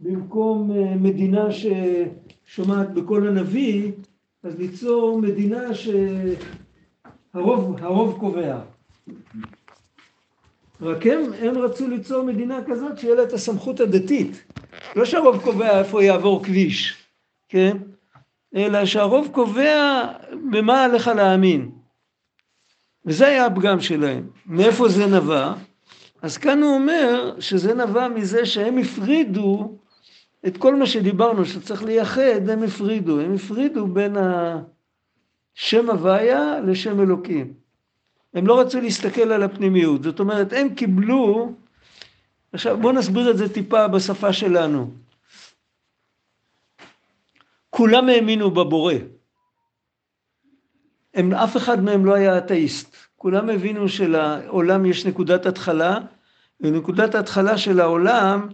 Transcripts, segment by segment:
במקום אה, מדינה ששומעת בקול הנביא, אז ליצור מדינה שהרוב קובע. רק הם, הם רצו ליצור מדינה כזאת שיהיה לה את הסמכות הדתית. לא שהרוב קובע איפה יעבור כביש, כן? אלא שהרוב קובע במה עליך להאמין. וזה היה הפגם שלהם. מאיפה זה נבע? אז כאן הוא אומר שזה נבע מזה שהם הפרידו את כל מה שדיברנו שצריך לייחד, הם הפרידו. הם הפרידו בין השם הוויה לשם אלוקים. הם לא רצו להסתכל על הפנימיות. זאת אומרת, הם קיבלו, עכשיו בואו נסביר את זה טיפה בשפה שלנו. כולם האמינו בבורא. הם, אף אחד מהם לא היה אתאיסט. כולם הבינו שלעולם יש נקודת התחלה, ונקודת ההתחלה של העולם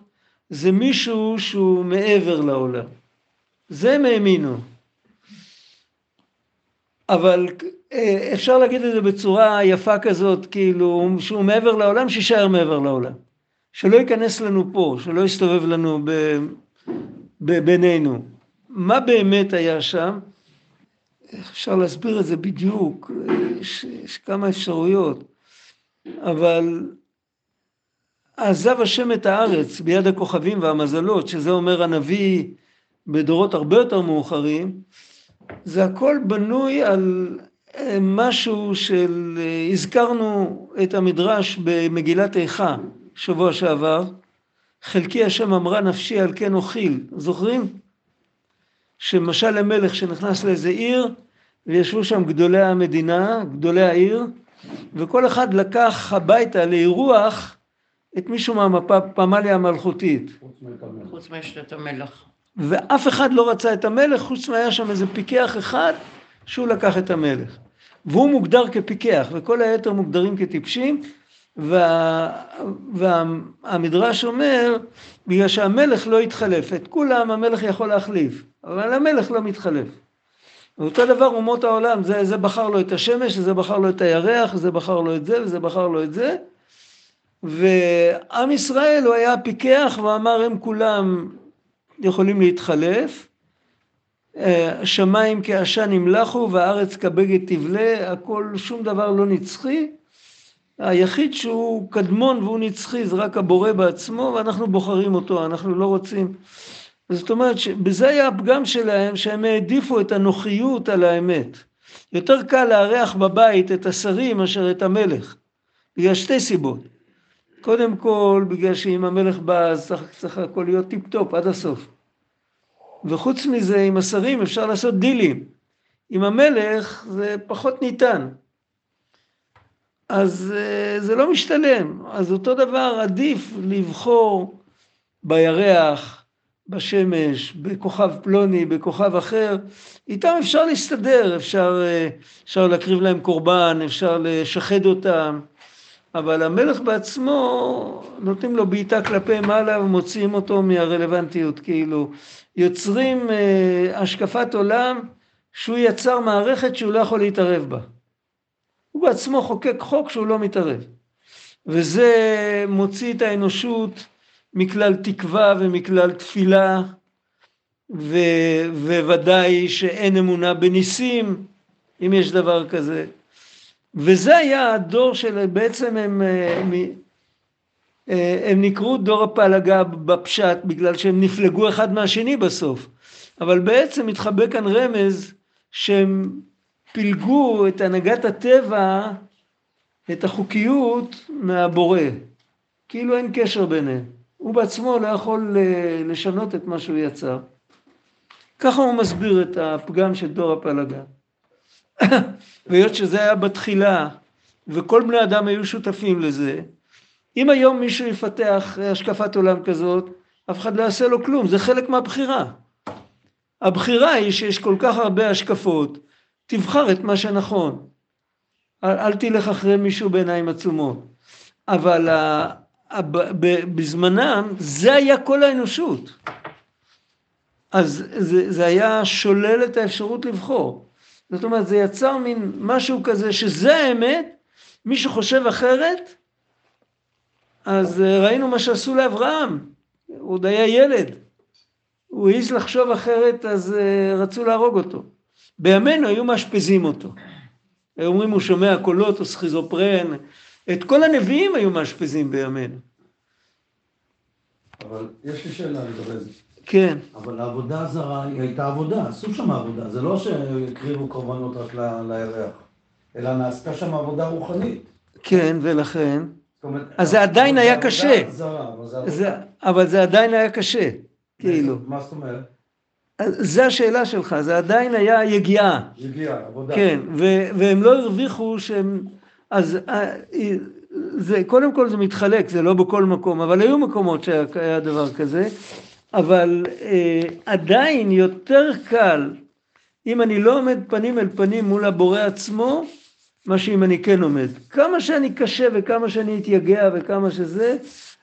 זה מישהו שהוא מעבר לעולם. זה הם האמינו. אבל אה, אפשר להגיד את זה בצורה יפה כזאת, כאילו, שהוא מעבר לעולם, שישאר מעבר לעולם. שלא ייכנס לנו פה, שלא יסתובב לנו ב, ב, בינינו. מה באמת היה שם? אפשר להסביר את זה בדיוק, יש, יש כמה אפשרויות, אבל עזב השם את הארץ ביד הכוכבים והמזלות, שזה אומר הנביא בדורות הרבה יותר מאוחרים, זה הכל בנוי על אה, משהו של, אה, הזכרנו את המדרש במגילת איכה שבוע שעבר, חלקי השם אמרה נפשי על כן אוכיל, זוכרים? שמשל למלך שנכנס לאיזה עיר וישבו שם גדולי המדינה, גדולי העיר, וכל אחד לקח הביתה לאירוח את מישהו מהפמליה המלכותית. חוץ מאשת המלך. ואף אחד לא רצה את המלך, חוץ מהיה שם איזה פיקח אחד שהוא לקח את המלך. והוא מוגדר כפיקח, וכל היתר מוגדרים כטיפשים, וה, והמדרש אומר, בגלל שהמלך לא התחלף, את כולם המלך יכול להחליף, אבל המלך לא מתחלף. ואותו דבר אומות העולם, זה, זה בחר לו את השמש, זה בחר לו את הירח, זה בחר לו את זה, וזה בחר לו את זה. ועם ישראל הוא היה פיקח ואמר הם כולם יכולים להתחלף. אה, שמיים כעשן ימלחו והארץ כבגד תבלה, הכל, שום דבר לא נצחי. היחיד שהוא קדמון והוא נצחי זה רק הבורא בעצמו ואנחנו בוחרים אותו, אנחנו לא רוצים. זאת אומרת שבזה היה הפגם שלהם שהם העדיפו את הנוחיות על האמת. יותר קל לארח בבית את השרים מאשר את המלך, בגלל שתי סיבות. קודם כל בגלל שאם המלך בא אז צריך, צריך הכל להיות טיפ טופ עד הסוף. וחוץ מזה עם השרים אפשר לעשות דילים. עם המלך זה פחות ניתן. אז אה, זה לא משתלם. אז אותו דבר עדיף לבחור בירח, בשמש, בכוכב פלוני, בכוכב אחר, איתם אפשר להסתדר, אפשר, אה, אפשר להקריב להם קורבן, אפשר לשחד אותם, אבל המלך בעצמו, נותנים לו בעיטה כלפי מעלה ומוציאים אותו מהרלוונטיות, כאילו יוצרים אה, השקפת עולם שהוא יצר מערכת שהוא לא יכול להתערב בה. הוא בעצמו חוקק חוק שהוא לא מתערב. וזה מוציא את האנושות מכלל תקווה ומכלל תפילה, ו, וודאי שאין אמונה בניסים, אם יש דבר כזה. וזה היה הדור של, בעצם הם, הם, הם נקראו דור הפלגה בפשט, בגלל שהם נפלגו אחד מהשני בסוף. אבל בעצם מתחבא כאן רמז שהם פילגו את הנהגת הטבע, את החוקיות, מהבורא. כאילו אין קשר ביניהם. הוא בעצמו לא יכול אה, לשנות את מה שהוא יצר. ככה הוא מסביר את הפגם של דור הפלגה. והיות שזה היה בתחילה, וכל בני אדם היו שותפים לזה, אם היום מישהו יפתח השקפת עולם כזאת, אף אחד לא יעשה לו כלום, זה חלק מהבחירה. הבחירה היא שיש כל כך הרבה השקפות, תבחר את מה שנכון. אל, אל תלך אחרי מישהו בעיניים עצומות. אבל בזמנם זה היה כל האנושות. אז זה, זה היה שולל את האפשרות לבחור. זאת אומרת, זה יצר מין משהו כזה שזה האמת, מי שחושב אחרת, אז ראינו מה שעשו לאברהם, הוא עוד היה ילד, הוא העז לחשוב אחרת, אז uh, רצו להרוג אותו. בימינו היו מאשפזים אותו. היו אומרים, הוא שומע קולות או סכיזופרן. את כל הנביאים היו מאשפזים בימינו. אבל יש לי שאלה לגבי זה. כן. אבל העבודה הזרה היא הייתה עבודה, עשו שם עבודה, זה לא שהקריבו קורבנות רק לירח, אלא נעשתה שם עבודה רוחנית. כן, ולכן? אז זה עדיין היה קשה. אבל זה עדיין היה קשה, כאילו. מה זאת אומרת? זה השאלה שלך, זה עדיין היה יגיעה. יגיעה, עבודה. כן, והם לא הרוויחו שהם... אז אה, זה, קודם כל זה מתחלק, זה לא בכל מקום, אבל היו מקומות שהיה דבר כזה, אבל אה, עדיין יותר קל, אם אני לא עומד פנים אל פנים מול הבורא עצמו, מה שאם אני כן עומד. כמה שאני קשה וכמה שאני אתייגע וכמה שזה,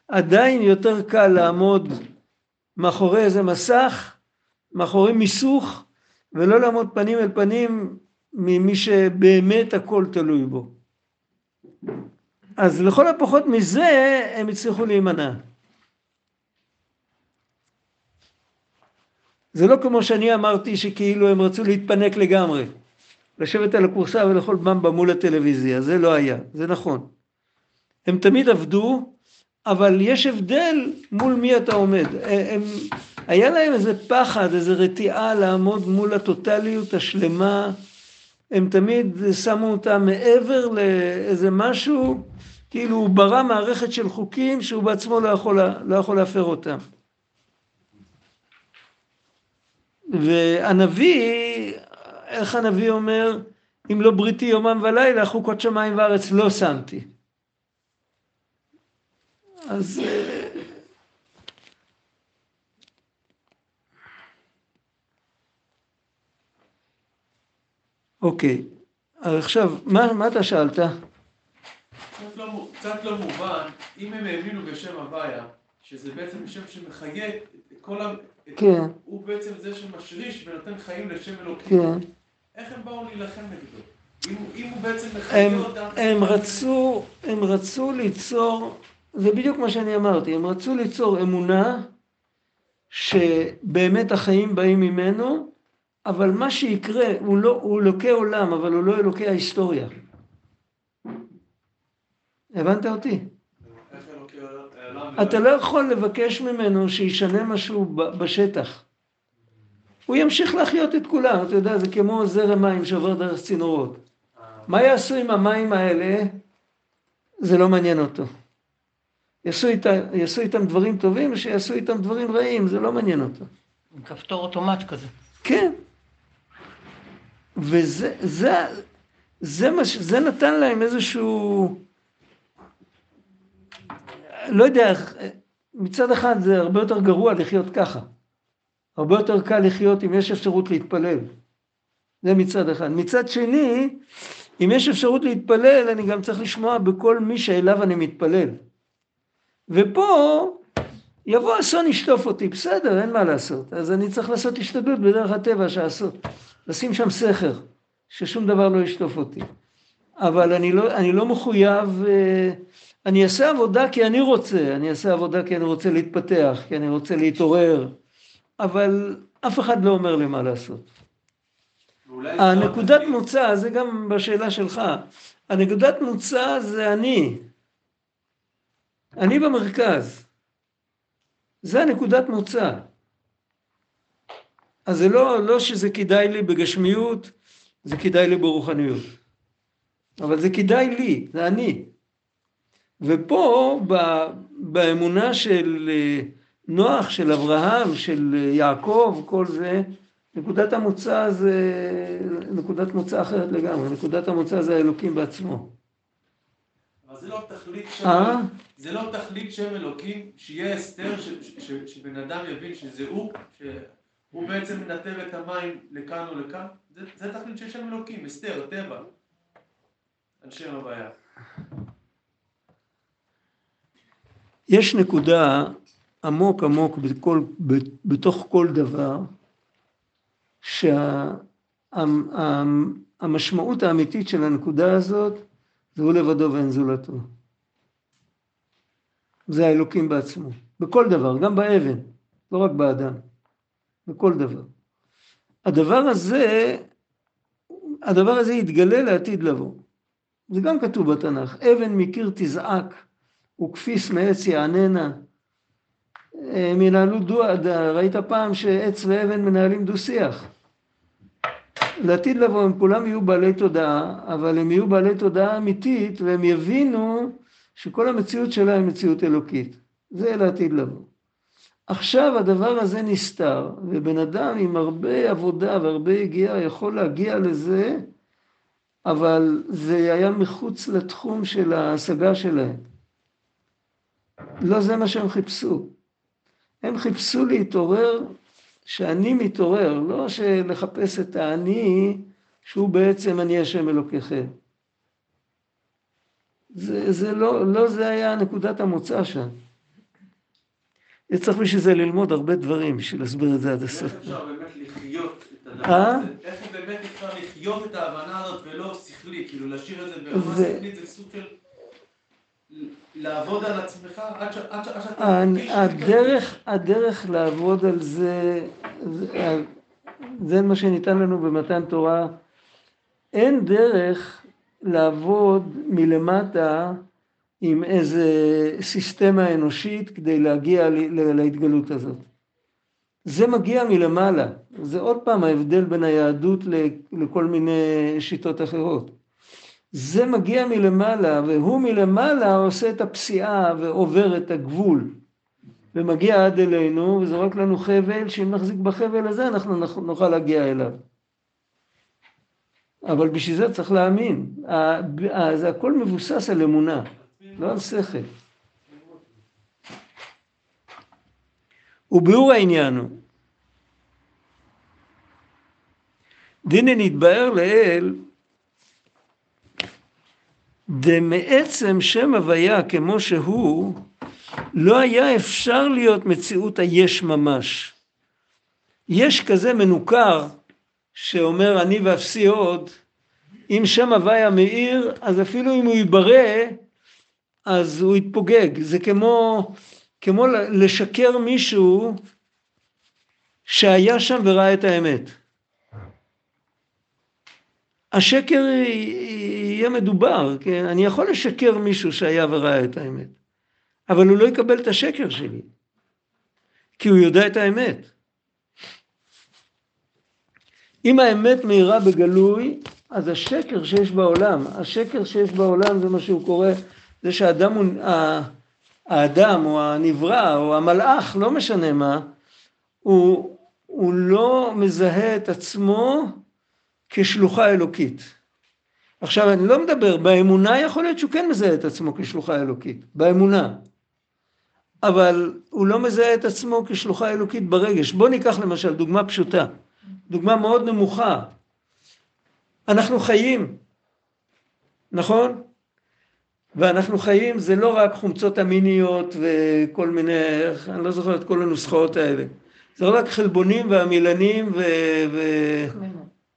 עדיין יותר קל לעמוד מאחורי איזה מסך, מאחורי מיסוך, ולא לעמוד פנים אל פנים ממי שבאמת הכל תלוי בו. אז לכל הפחות מזה הם הצליחו להימנע. זה לא כמו שאני אמרתי שכאילו הם רצו להתפנק לגמרי. לשבת על הכורסה ולאכול במבה מול הטלוויזיה, זה לא היה, זה נכון. הם תמיד עבדו, אבל יש הבדל מול מי אתה עומד. הם, היה להם איזה פחד, איזה רתיעה לעמוד מול הטוטליות השלמה. הם תמיד שמו אותה מעבר לאיזה משהו, כאילו הוא ברא מערכת של חוקים שהוא בעצמו לא יכול, לא יכול להפר אותם. והנביא, איך הנביא אומר, אם לא בריתי יומם ולילה, חוקות שמיים וארץ לא שמתי. אז... אה, אוקיי, אז עכשיו, מה, מה אתה שאלת? קצת לא, קצת לא מובן, אם הם האמינו בשם הוויה, שזה בעצם שם שמחיה את כל. כן. הוא בעצם זה שמשריש ונותן חיים לשם אלוקים. כן. איך הם באו להילחם נגדו? אם, אם הוא בעצם מחיה אותם... הם רצו, הם רצו ליצור, זה בדיוק מה שאני אמרתי, הם רצו ליצור אמונה שבאמת החיים באים ממנו, אבל מה שיקרה, הוא, לא, הוא אלוקי עולם, אבל הוא לא אלוקי ההיסטוריה. הבנת אותי? אתה לא יכול לבקש ממנו שישנה משהו בשטח. הוא ימשיך להחיות את כולם, אתה יודע, זה כמו זרם מים שעובר דרך צינורות. מה יעשו עם המים האלה? זה לא מעניין אותו. יעשו, איתה, יעשו איתם דברים טובים, ושיעשו איתם דברים רעים, זה לא מעניין אותו. כפתור אוטומט כזה. כן. וזה זה, זה, מה, זה נתן להם איזשהו... לא יודע, מצד אחד זה הרבה יותר גרוע לחיות ככה. הרבה יותר קל לחיות אם יש אפשרות להתפלל. זה מצד אחד. מצד שני, אם יש אפשרות להתפלל, אני גם צריך לשמוע בכל מי שאליו אני מתפלל. ופה יבוא אסון ישטוף אותי, בסדר, אין מה לעשות. אז אני צריך לעשות השתדלות בדרך הטבע שעשות. לשים שם סכר, ששום דבר לא ישטוף אותי. אבל אני לא, אני לא מחויב, אה, אני אעשה עבודה כי אני רוצה, אני אעשה עבודה כי אני רוצה להתפתח, כי אני רוצה להתעורר, אבל אף אחד לא אומר לי מה לעשות. הנקודת מוצא, זה גם בשאלה שלך, הנקודת מוצא זה אני. אני במרכז. זה הנקודת מוצא. אז זה לא, לא שזה כדאי לי בגשמיות, זה כדאי לי ברוחניות. אבל זה כדאי לי, זה אני. ופה באמונה של אה, נוח, של אברהם, של אה, יעקב, כל זה, נקודת המוצא זה נקודת מוצא אחרת לגמרי, נקודת המוצא זה האלוקים בעצמו. אבל זה לא תכלית שם, אה? זה לא תכלית שם אלוקים, שיהיה הסתר, שבן אדם יבין שזה הוא, שהוא בעצם מנתב את המים לכאן או לכאן, זה, זה תכלית של שם אלוקים, הסתר, הטבע, על שם הבעיה. יש נקודה עמוק עמוק בכל, בתוך כל דבר, שהמשמעות שה, האמיתית של הנקודה הזאת זה הוא לבדו ואין זולתו. זה האלוקים בעצמו, בכל דבר, גם באבן, לא רק באדם. בכל דבר. הדבר הזה, הדבר הזה יתגלה לעתיד לבוא. זה גם כתוב בתנ"ך, אבן מקיר תזעק וכפיס מעץ יעננה. הם ינהלו דו, ראית פעם שעץ ואבן מנהלים דו שיח. לעתיד לבוא הם כולם יהיו בעלי תודעה, אבל הם יהיו בעלי תודעה אמיתית והם יבינו שכל המציאות שלהם היא מציאות אלוקית. זה לעתיד לבוא. עכשיו הדבר הזה נסתר, ובן אדם עם הרבה עבודה והרבה יגיעה יכול להגיע לזה, אבל זה היה מחוץ לתחום של ההשגה שלהם. לא זה מה שהם חיפשו. הם חיפשו להתעורר שאני מתעורר, לא לחפש את האני שהוא בעצם אני השם אלוקיכם. זה, זה לא, לא זה היה נקודת המוצא שם. צריך בשביל זה ללמוד הרבה דברים בשביל להסביר את זה עד הסוף. איך אפשר באמת לחיות את הדבר אה? הזה? איך באמת אפשר לחיות את ההבנה הזאת ולא שכלי? כאילו להשאיר את זה ברמה שכלית זה סוג של... לעבוד על עצמך עד ש- עד ש- עד שאתה הדרך, הדרך לעבוד על זה, זה, זה מה שניתן לנו במתן תורה. אין דרך לעבוד מלמטה עם איזה סיסטמה אנושית כדי להגיע להתגלות הזאת. זה מגיע מלמעלה. זה עוד פעם ההבדל בין היהדות לכל מיני שיטות אחרות. זה מגיע מלמעלה, והוא מלמעלה עושה את הפסיעה ועובר את הגבול. ומגיע עד אלינו, וזורק לנו חבל, שאם נחזיק בחבל הזה אנחנו נוכל להגיע אליו. אבל בשביל זה צריך להאמין. זה הכל מבוסס על אמונה, לא על שכל. וביאור העניין הוא, דינא נתבהר לאל דמעצם שם הוויה כמו שהוא, לא היה אפשר להיות מציאות היש ממש. יש כזה מנוכר שאומר אני ואפסי עוד, אם שם הוויה מאיר, אז אפילו אם הוא ייברא, אז הוא יתפוגג. זה כמו, כמו לשקר מישהו שהיה שם וראה את האמת. השקר יהיה מדובר, כן? אני יכול לשקר מישהו שהיה וראה את האמת, אבל הוא לא יקבל את השקר שלי, כי הוא יודע את האמת. אם האמת מאירה בגלוי, אז השקר שיש בעולם, השקר שיש בעולם זה מה שהוא קורא, זה שהאדם הוא, האדם או הנברא או המלאך, לא משנה מה, הוא, הוא לא מזהה את עצמו כשלוחה אלוקית. עכשיו אני לא מדבר, באמונה יכול להיות שהוא כן מזהה את עצמו כשלוחה אלוקית, באמונה. אבל הוא לא מזהה את עצמו כשלוחה אלוקית ברגש. בוא ניקח למשל דוגמה פשוטה, דוגמה מאוד נמוכה. אנחנו חיים, נכון? ואנחנו חיים זה לא רק חומצות אמיניות וכל מיני, אני לא זוכר את כל הנוסחאות האלה. זה לא רק חלבונים ועמילנים ו... ו...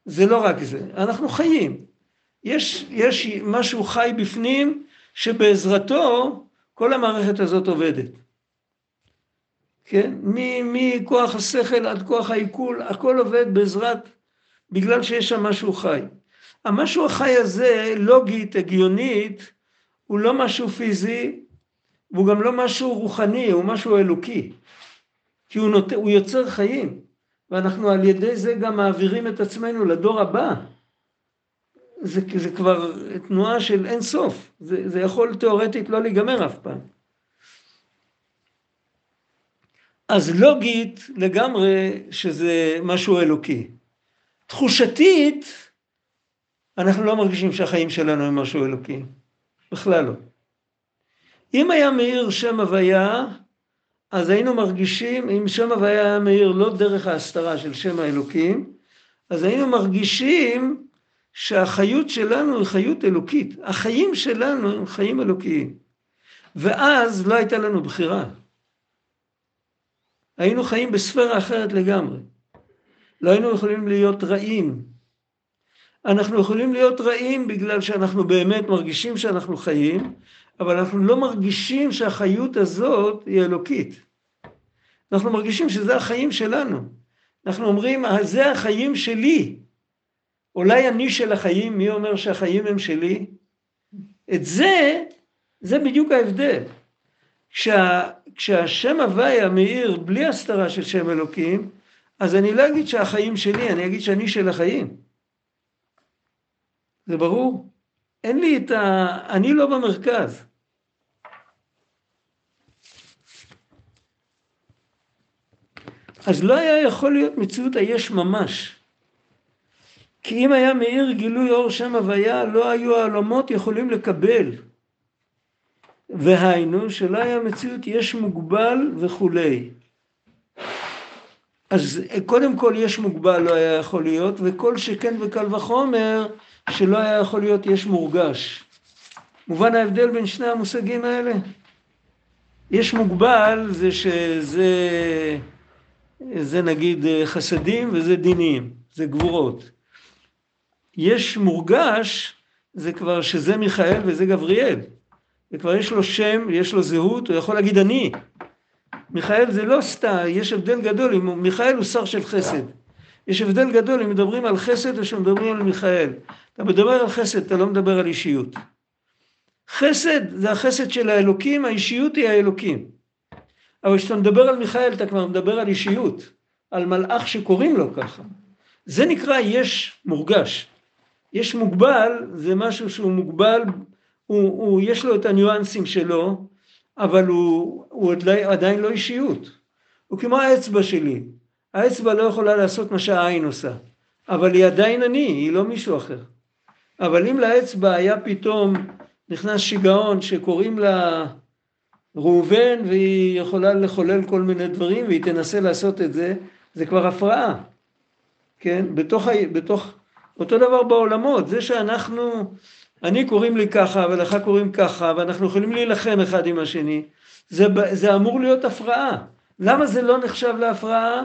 זה לא רק זה, אנחנו חיים. יש, יש משהו חי בפנים שבעזרתו כל המערכת הזאת עובדת. כן? מכוח השכל עד כוח העיכול, הכל עובד בעזרת, בגלל שיש שם משהו חי. המשהו החי הזה, לוגית, הגיונית, הוא לא משהו פיזי, והוא גם לא משהו רוחני, הוא משהו אלוקי. כי הוא, נות... הוא יוצר חיים. ואנחנו על ידי זה גם מעבירים את עצמנו לדור הבא. זה, זה כבר תנועה של אין סוף, זה, זה יכול תיאורטית לא להיגמר אף פעם. אז לוגית לגמרי שזה משהו אלוקי. תחושתית, אנחנו לא מרגישים שהחיים שלנו הם משהו אלוקי, בכלל לא. אם היה מאיר שם הוויה, אז היינו מרגישים, אם שם הוויה היה מאיר לא דרך ההסתרה של שם האלוקים, אז היינו מרגישים שהחיות שלנו היא חיות אלוקית. החיים שלנו הם חיים אלוקיים. ואז לא הייתה לנו בחירה. היינו חיים בספירה אחרת לגמרי. לא היינו יכולים להיות רעים. אנחנו יכולים להיות רעים בגלל שאנחנו באמת מרגישים שאנחנו חיים, אבל אנחנו לא מרגישים שהחיות הזאת היא אלוקית. אנחנו מרגישים שזה החיים שלנו. אנחנו אומרים, זה החיים שלי. אולי אני של החיים, מי אומר שהחיים הם שלי? את זה, זה בדיוק ההבדל. כשה, כשהשם הוויה מאיר בלי הסתרה של שם אלוקים, אז אני לא אגיד שהחיים שלי, אני אגיד שאני של החיים. זה ברור? אין לי את ה... אני לא במרכז. אז לא היה יכול להיות מציאות היש ממש. כי אם היה מאיר גילוי אור שם הוויה, לא היו העולמות יכולים לקבל. והיינו שלא היה מציאות יש מוגבל וכולי. אז קודם כל יש מוגבל לא היה יכול להיות, וכל שכן וקל וחומר שלא היה יכול להיות יש מורגש. מובן ההבדל בין שני המושגים האלה? יש מוגבל זה שזה זה נגיד חסדים וזה דינים, זה גבורות. יש מורגש, זה כבר שזה מיכאל וזה גבריאל. וכבר יש לו שם, יש לו זהות, הוא יכול להגיד אני. מיכאל זה לא סתם, יש הבדל גדול, אם מיכאל הוא שר של חסד. יש הבדל גדול אם מדברים על חסד או שמדברים על מיכאל. אתה מדבר על חסד, אתה לא מדבר על אישיות. חסד זה החסד של האלוקים, האישיות היא האלוקים. אבל כשאתה מדבר על מיכאל אתה כבר מדבר על אישיות, על מלאך שקוראים לו ככה. זה נקרא יש מורגש. יש מוגבל, זה משהו שהוא מוגבל, הוא, הוא, יש לו את הניואנסים שלו, אבל הוא, הוא עדיין לא אישיות. הוא כמו האצבע שלי. האצבע לא יכולה לעשות מה שהעין עושה, אבל היא עדיין אני, היא לא מישהו אחר. אבל אם לאצבע היה פתאום נכנס שיגעון שקוראים לה ראובן והיא יכולה לחולל כל מיני דברים והיא תנסה לעשות את זה, זה כבר הפרעה, כן? בתוך, בתוך, אותו דבר בעולמות, זה שאנחנו, אני קוראים לי ככה ולך קוראים ככה ואנחנו יכולים להילחם אחד עם השני, זה, זה אמור להיות הפרעה. למה זה לא נחשב להפרעה?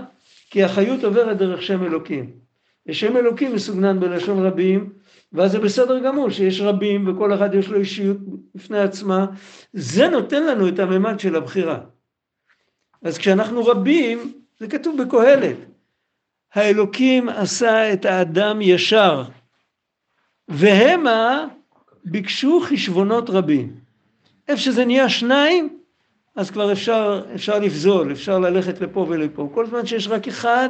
כי החיות עוברת דרך שם אלוקים. ושם אלוקים מסוגנן בלשון רבים, ואז זה בסדר גמור שיש רבים וכל אחד יש לו אישיות בפני עצמה, זה נותן לנו את הממד של הבחירה. אז כשאנחנו רבים, זה כתוב בקהלת, האלוקים עשה את האדם ישר, והמה ביקשו חשבונות רבים. איפה שזה נהיה שניים, אז כבר אפשר, אפשר לפזול, אפשר ללכת לפה ולפה. כל זמן שיש רק אחד,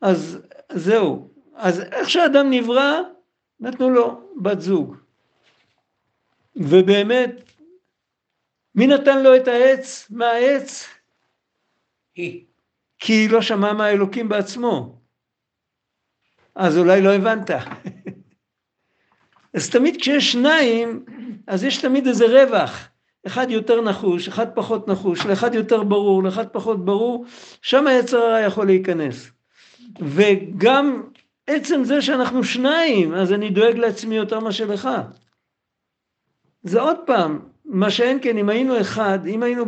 אז זהו. אז איך שאדם נברא, נתנו לו בת זוג. ובאמת, מי נתן לו את העץ? מה העץ? היא. כי היא לא שמעה מהאלוקים בעצמו. אז אולי לא הבנת. אז תמיד כשיש שניים, אז יש תמיד איזה רווח. אחד יותר נחוש, אחד פחות נחוש, לאחד יותר ברור, לאחד פחות ברור, שם היצר הרע יכול להיכנס. וגם עצם זה שאנחנו שניים, אז אני דואג לעצמי יותר מאשר לך. זה עוד פעם, מה שאין כן, אם היינו אחד, אם היינו,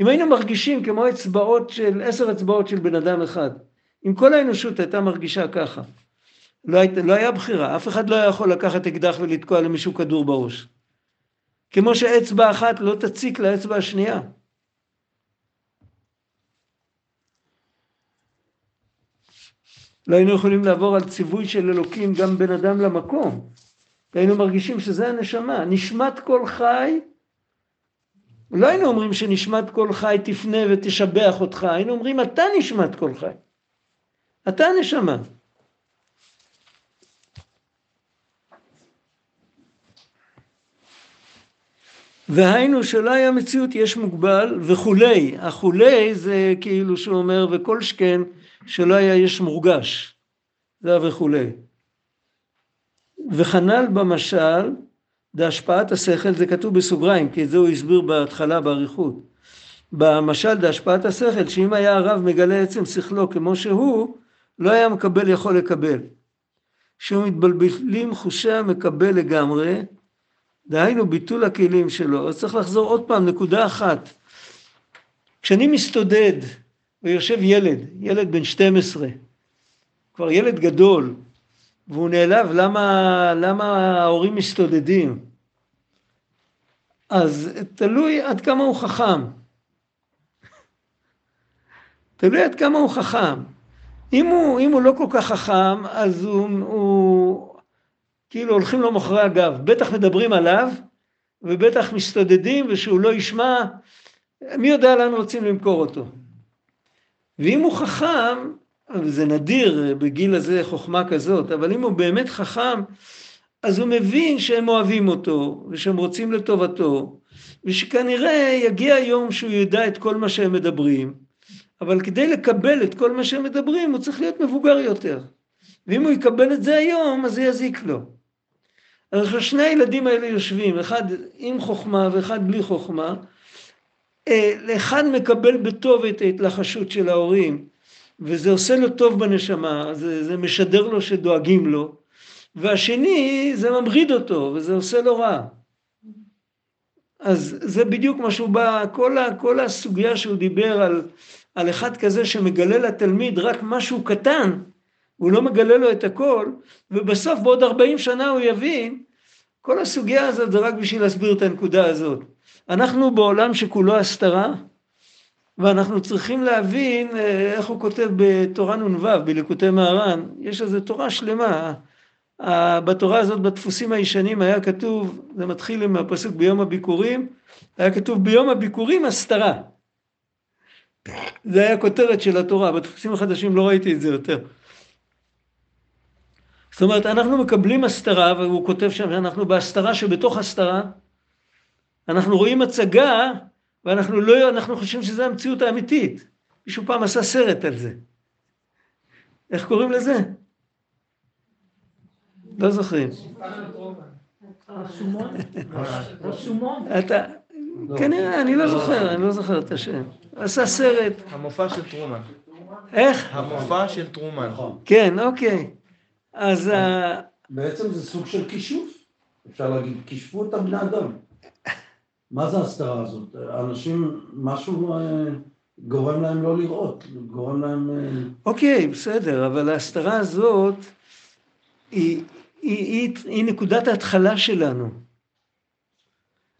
אם היינו מרגישים כמו אצבעות של, עשר אצבעות של בן אדם אחד, אם כל האנושות הייתה מרגישה ככה, לא, היית, לא היה בחירה, אף אחד לא היה יכול לקחת אקדח ולתקוע למישהו כדור בראש. כמו שאצבע אחת לא תציק לאצבע השנייה. לא היינו יכולים לעבור על ציווי של אלוקים גם בין אדם למקום. היינו מרגישים שזה הנשמה. נשמת כל חי, לא היינו אומרים שנשמת כל חי תפנה ותשבח אותך, היינו אומרים אתה נשמת כל חי. אתה הנשמה. והיינו שלא היה מציאות יש מוגבל וכולי, החולי זה כאילו שהוא אומר וכל שכן שלא היה יש מורגש, זה וכולי. וכנ"ל במשל, דהשפעת השכל, זה כתוב בסוגריים, כי את זה הוא הסביר בהתחלה באריכות. במשל דהשפעת השכל, שאם היה הרב מגלה עצם שכלו כמו שהוא, לא היה מקבל יכול לקבל. שהוא מתבלבלים חושי מקבל לגמרי, דהיינו ביטול הכלים שלו. אז צריך לחזור עוד פעם, נקודה אחת. כשאני מסתודד ויושב ילד, ילד בן 12, כבר ילד גדול, והוא נעלב למה, למה ההורים מסתודדים. אז תלוי עד כמה הוא חכם. תלוי עד כמה הוא חכם. אם הוא, אם הוא לא כל כך חכם, אז הוא, הוא כאילו הולכים לו מאחורי הגב, בטח מדברים עליו, ובטח מסתודדים, ושהוא לא ישמע, מי יודע לאן רוצים למכור אותו. ואם הוא חכם, וזה נדיר בגיל הזה חוכמה כזאת, אבל אם הוא באמת חכם, אז הוא מבין שהם אוהבים אותו, ושהם רוצים לטובתו, ושכנראה יגיע יום שהוא ידע את כל מה שהם מדברים, אבל כדי לקבל את כל מה שהם מדברים, הוא צריך להיות מבוגר יותר. ואם הוא יקבל את זה היום, אז זה יזיק לו. אז שני הילדים האלה יושבים, אחד עם חוכמה ואחד בלי חוכמה. לאחד מקבל בטוב את ההתלחשות של ההורים, וזה עושה לו טוב בנשמה, זה, זה משדר לו שדואגים לו, והשני זה ממריד אותו וזה עושה לו רע. אז זה בדיוק מה שהוא בא, כל, ה, כל הסוגיה שהוא דיבר על, על אחד כזה שמגלה לתלמיד רק משהו קטן, הוא לא מגלה לו את הכל, ובסוף בעוד 40 שנה הוא יבין, כל הסוגיה הזאת זה רק בשביל להסביר את הנקודה הזאת. אנחנו בעולם שכולו הסתרה, ואנחנו צריכים להבין אה, איך הוא כותב בתורה נ"ו, בליקוטי מהר"ן, יש איזו תורה שלמה. בתורה הזאת, בדפוסים הישנים, היה כתוב, זה מתחיל עם הפסוק ביום הביקורים, היה כתוב ביום הביקורים הסתרה. זה היה כותרת של התורה, בדפוסים החדשים לא ראיתי את זה יותר. זאת אומרת, אנחנו מקבלים הסתרה, והוא כותב שם שאנחנו בהסתרה שבתוך הסתרה, אנחנו רואים הצגה ואנחנו לא, אנחנו חושבים שזו המציאות האמיתית. מישהו פעם עשה סרט על זה. איך קוראים לזה? לא זוכרים. אתה, כנראה, אני לא זוכר, אני לא זוכר את השם. עשה סרט. המופע של טרומן. איך? המופע של טרומן. כן, אוקיי. אז... בעצם זה סוג של כישוף. אפשר להגיד, כישפו את הבני אדם. מה זה ההסתרה הזאת? אנשים, משהו אה, גורם להם לא לראות, גורם להם... אה, אוקיי, בסדר, אבל ההסתרה הזאת היא, היא, היא, היא נקודת ההתחלה שלנו.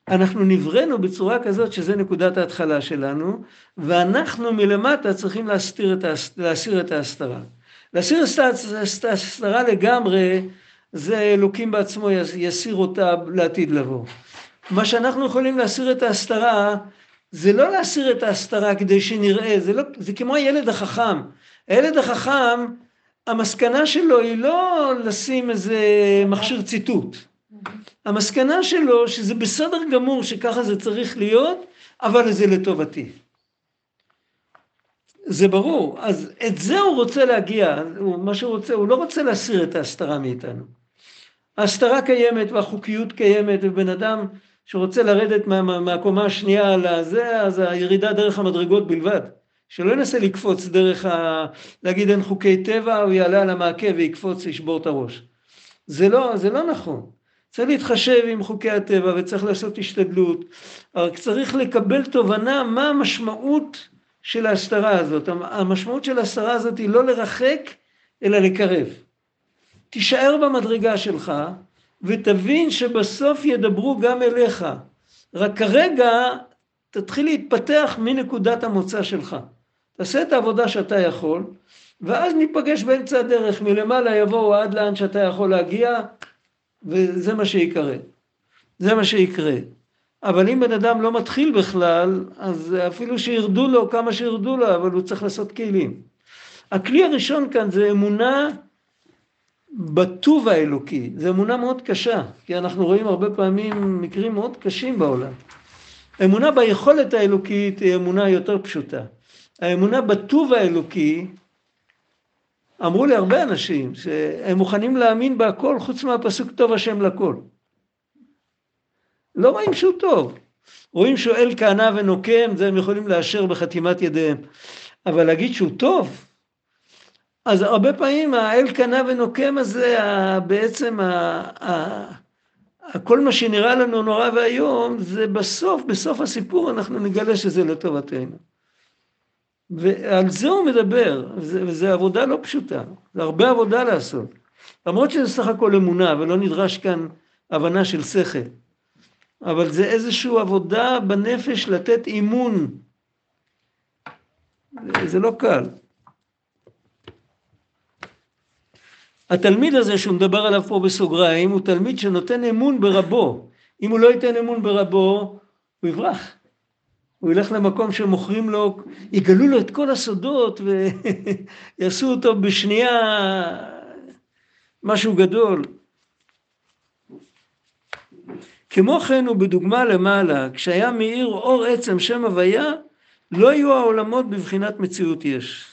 אנחנו נבראנו בצורה כזאת שזה נקודת ההתחלה שלנו, ואנחנו מלמטה צריכים להסתיר את, להסיר את ההסתרה. להסיר את ההסתרה לגמרי, זה אלוקים בעצמו יסיר אותה לעתיד לבוא. מה שאנחנו יכולים להסיר את ההסתרה, זה לא להסיר את ההסתרה כדי שנראה, זה, לא, זה כמו הילד החכם. הילד החכם, המסקנה שלו היא לא לשים איזה מכשיר ציטוט. המסקנה שלו שזה בסדר גמור שככה זה צריך להיות, אבל זה לטובתי. זה ברור, אז את זה הוא רוצה להגיע, מה שהוא רוצה, הוא לא רוצה להסיר את ההסתרה מאיתנו. ההסתרה קיימת והחוקיות קיימת ובן אדם שרוצה לרדת מה, מה, מהקומה השנייה לזה, אז הירידה דרך המדרגות בלבד. שלא ינסה לקפוץ דרך ה... להגיד אין חוקי טבע, הוא יעלה על המעקה ויקפוץ וישבור את הראש. זה לא, זה לא נכון. צריך להתחשב עם חוקי הטבע וצריך לעשות השתדלות. רק צריך לקבל תובנה מה המשמעות של ההסתרה הזאת. המשמעות של ההסתרה הזאת היא לא לרחק, אלא לקרב. תישאר במדרגה שלך, ותבין שבסוף ידברו גם אליך. רק כרגע תתחיל להתפתח מנקודת המוצא שלך. תעשה את העבודה שאתה יכול, ואז ניפגש באמצע הדרך, מלמעלה יבואו עד לאן שאתה יכול להגיע, וזה מה שיקרה. זה מה שיקרה. אבל אם בן אדם לא מתחיל בכלל, אז אפילו שירדו לו כמה שירדו לו, אבל הוא צריך לעשות כלים. הכלי הראשון כאן זה אמונה בטוב האלוקי, זו אמונה מאוד קשה, כי אנחנו רואים הרבה פעמים מקרים מאוד קשים בעולם. האמונה ביכולת האלוקית היא אמונה יותר פשוטה. האמונה בטוב האלוקי, אמרו לי הרבה אנשים שהם מוכנים להאמין בהכל חוץ מהפסוק טוב השם לכל. לא רואים שהוא טוב. רואים שהוא אל כהנה ונוקם, זה הם יכולים לאשר בחתימת ידיהם. אבל להגיד שהוא טוב, אז הרבה פעמים האל קנה ונוקם הזה, בעצם כל מה שנראה לנו נורא ואיום, זה בסוף, בסוף הסיפור אנחנו נגלה שזה לטובתנו. ועל זה הוא מדבר, וזו עבודה לא פשוטה, זה הרבה עבודה לעשות. למרות שזה סך הכל אמונה ולא נדרש כאן הבנה של שכל. אבל זה איזושהי עבודה בנפש לתת אימון. זה לא קל. התלמיד הזה שהוא מדבר עליו פה בסוגריים הוא תלמיד שנותן אמון ברבו. אם הוא לא ייתן אמון ברבו, הוא יברח. הוא ילך למקום שמוכרים לו, יגלו לו את כל הסודות ויעשו אותו בשנייה משהו גדול. כמו כן הוא בדוגמה למעלה, כשהיה מאיר אור עצם שם הוויה, לא היו העולמות בבחינת מציאות יש.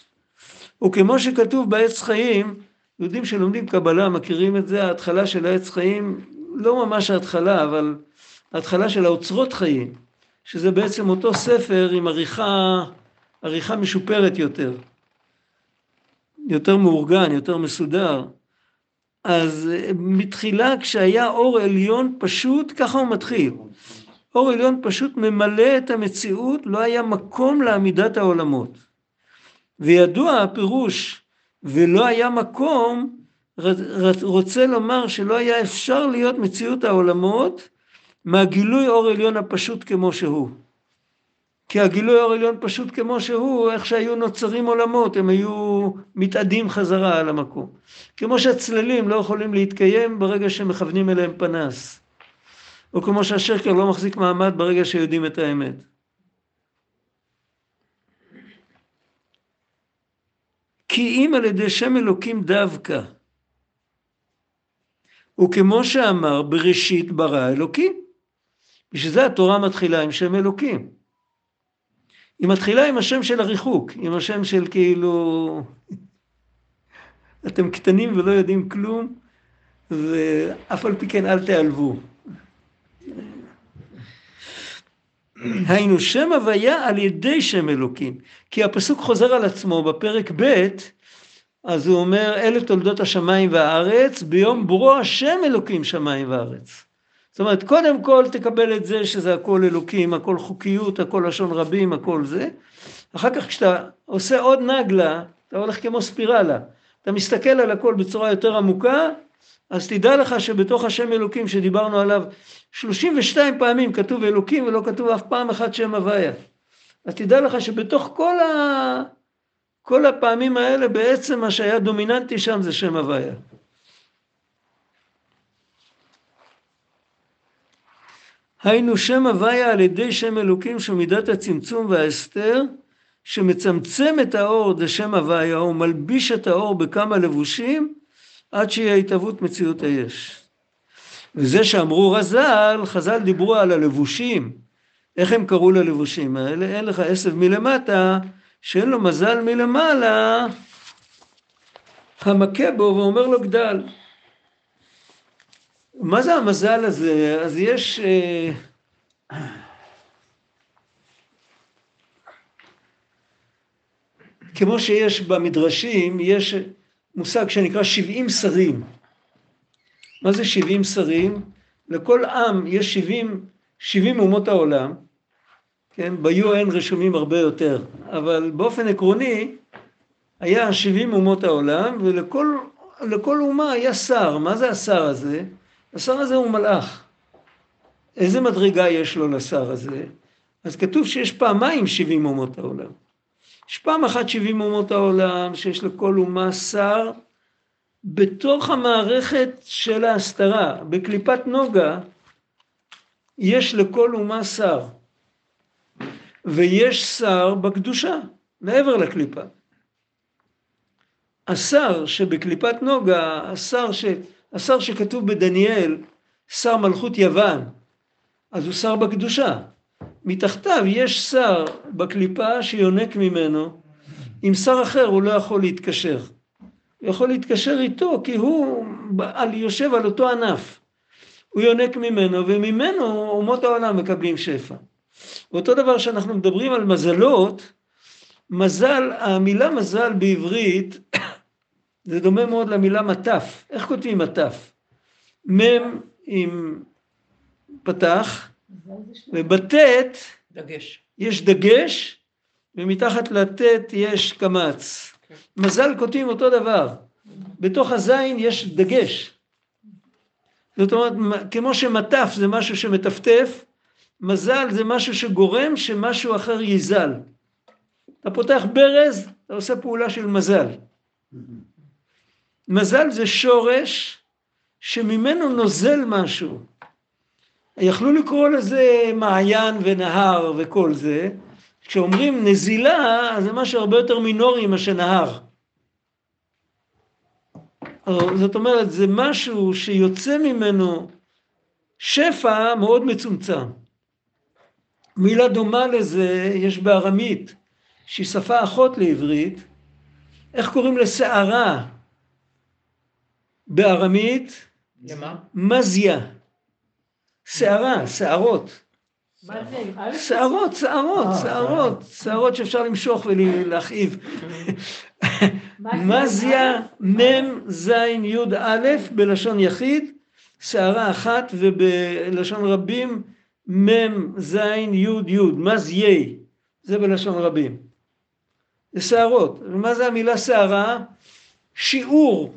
וכמו שכתוב בעץ חיים, יהודים שלומדים קבלה מכירים את זה, ההתחלה של העץ חיים, לא ממש ההתחלה, אבל ההתחלה של האוצרות חיים, שזה בעצם אותו ספר עם עריכה, עריכה משופרת יותר, יותר מאורגן, יותר מסודר. אז מתחילה כשהיה אור עליון פשוט, ככה הוא מתחיל. אור עליון פשוט ממלא את המציאות, לא היה מקום לעמידת העולמות. וידוע הפירוש, ולא היה מקום, רוצה לומר שלא היה אפשר להיות מציאות העולמות מהגילוי אור עליון הפשוט כמו שהוא. כי הגילוי אור עליון פשוט כמו שהוא, איך שהיו נוצרים עולמות, הם היו מתאדים חזרה על המקום. כמו שהצללים לא יכולים להתקיים ברגע שמכוונים אליהם פנס. או כמו שהשקר לא מחזיק מעמד ברגע שיודעים את האמת. כי אם על ידי שם אלוקים דווקא, וכמו שאמר בראשית ברא אלוקים. בשביל זה התורה מתחילה עם שם אלוקים. היא מתחילה עם השם של הריחוק, עם השם של כאילו, אתם קטנים ולא יודעים כלום, ואף על פי כן אל תיעלבו. היינו שם הוויה על ידי שם אלוקים, כי הפסוק חוזר על עצמו בפרק ב', אז הוא אומר אלה תולדות השמיים והארץ, ביום ברו השם אלוקים שמיים וארץ. זאת אומרת, קודם כל תקבל את זה שזה הכל אלוקים, הכל חוקיות, הכל לשון רבים, הכל זה. אחר כך כשאתה עושה עוד נגלה, אתה הולך כמו ספירלה. אתה מסתכל על הכל בצורה יותר עמוקה, אז תדע לך שבתוך השם אלוקים שדיברנו עליו 32 פעמים כתוב אלוקים ולא כתוב אף פעם אחת שם הוויה. אז תדע לך שבתוך כל, ה... כל הפעמים האלה בעצם מה שהיה דומיננטי שם זה שם הוויה. היינו שם הוויה על ידי שם אלוקים שהוא מידת הצמצום וההסתר שמצמצם את האור זה שם הוויה ומלביש את האור בכמה לבושים עד שיהיה התהוות מציאות היש. וזה שאמרו רז"ל, חז"ל דיברו על הלבושים. איך הם קראו ללבושים האלה? אין לך עשב מלמטה, שאין לו מזל מלמעלה, המכה בו ואומר לו גדל. מה זה המזל הזה? אז יש... אה, כמו שיש במדרשים, יש מושג שנקרא 70 שרים. מה זה 70 שרים? לכל עם יש 70, 70 אומות העולם, כן? ב-UN רשומים הרבה יותר, אבל באופן עקרוני היה 70 אומות העולם ולכל אומה היה שר. מה זה השר הזה? השר הזה הוא מלאך. איזה מדרגה יש לו לשר הזה? אז כתוב שיש פעמיים 70 אומות העולם. יש פעם אחת 70 אומות העולם שיש לכל אומה שר בתוך המערכת של ההסתרה, בקליפת נוגה, יש לכל אומה שר. ויש שר בקדושה, מעבר לקליפה. השר שבקליפת נוגה, השר, ש, השר שכתוב בדניאל, שר מלכות יוון, אז הוא שר בקדושה. מתחתיו יש שר בקליפה שיונק ממנו, עם שר אחר הוא לא יכול להתקשר. הוא יכול להתקשר איתו כי הוא על, יושב על אותו ענף. הוא יונק ממנו וממנו אומות העולם מקבלים שפע. ואותו דבר שאנחנו מדברים על מזלות, מזל, המילה מזל בעברית זה דומה מאוד למילה מטף. איך כותבים מטף? מ' עם פתח, ובט' דגש. יש דגש, ומתחת לט' יש קמץ. מזל כותבים אותו דבר. בתוך הזין יש דגש. זאת אומרת, כמו שמטף זה משהו שמטפטף, מזל זה משהו שגורם שמשהו אחר ייזל. אתה פותח ברז, אתה עושה פעולה של מזל. מזל זה שורש שממנו נוזל משהו. יכלו לקרוא לזה מעיין ונהר וכל זה. כשאומרים נזילה, אז זה משהו הרבה יותר מינורי מאשר נהר. זאת אומרת, זה משהו שיוצא ממנו שפע מאוד מצומצם. מילה דומה לזה יש בארמית, שהיא שפה אחות לעברית. איך קוראים לסערה? בארמית? למה? מזיה. שערה, שערות. א'? שערות, שערות, אה, שערות, שערות שאפשר למשוך ולהכאיב. מזיה מ' ז' י' א' בלשון יחיד, שערה אחת ובלשון רבים מ' ז' י' י', מזיי, זה בלשון רבים. זה שערות. ומה זה המילה שערה? שיעור,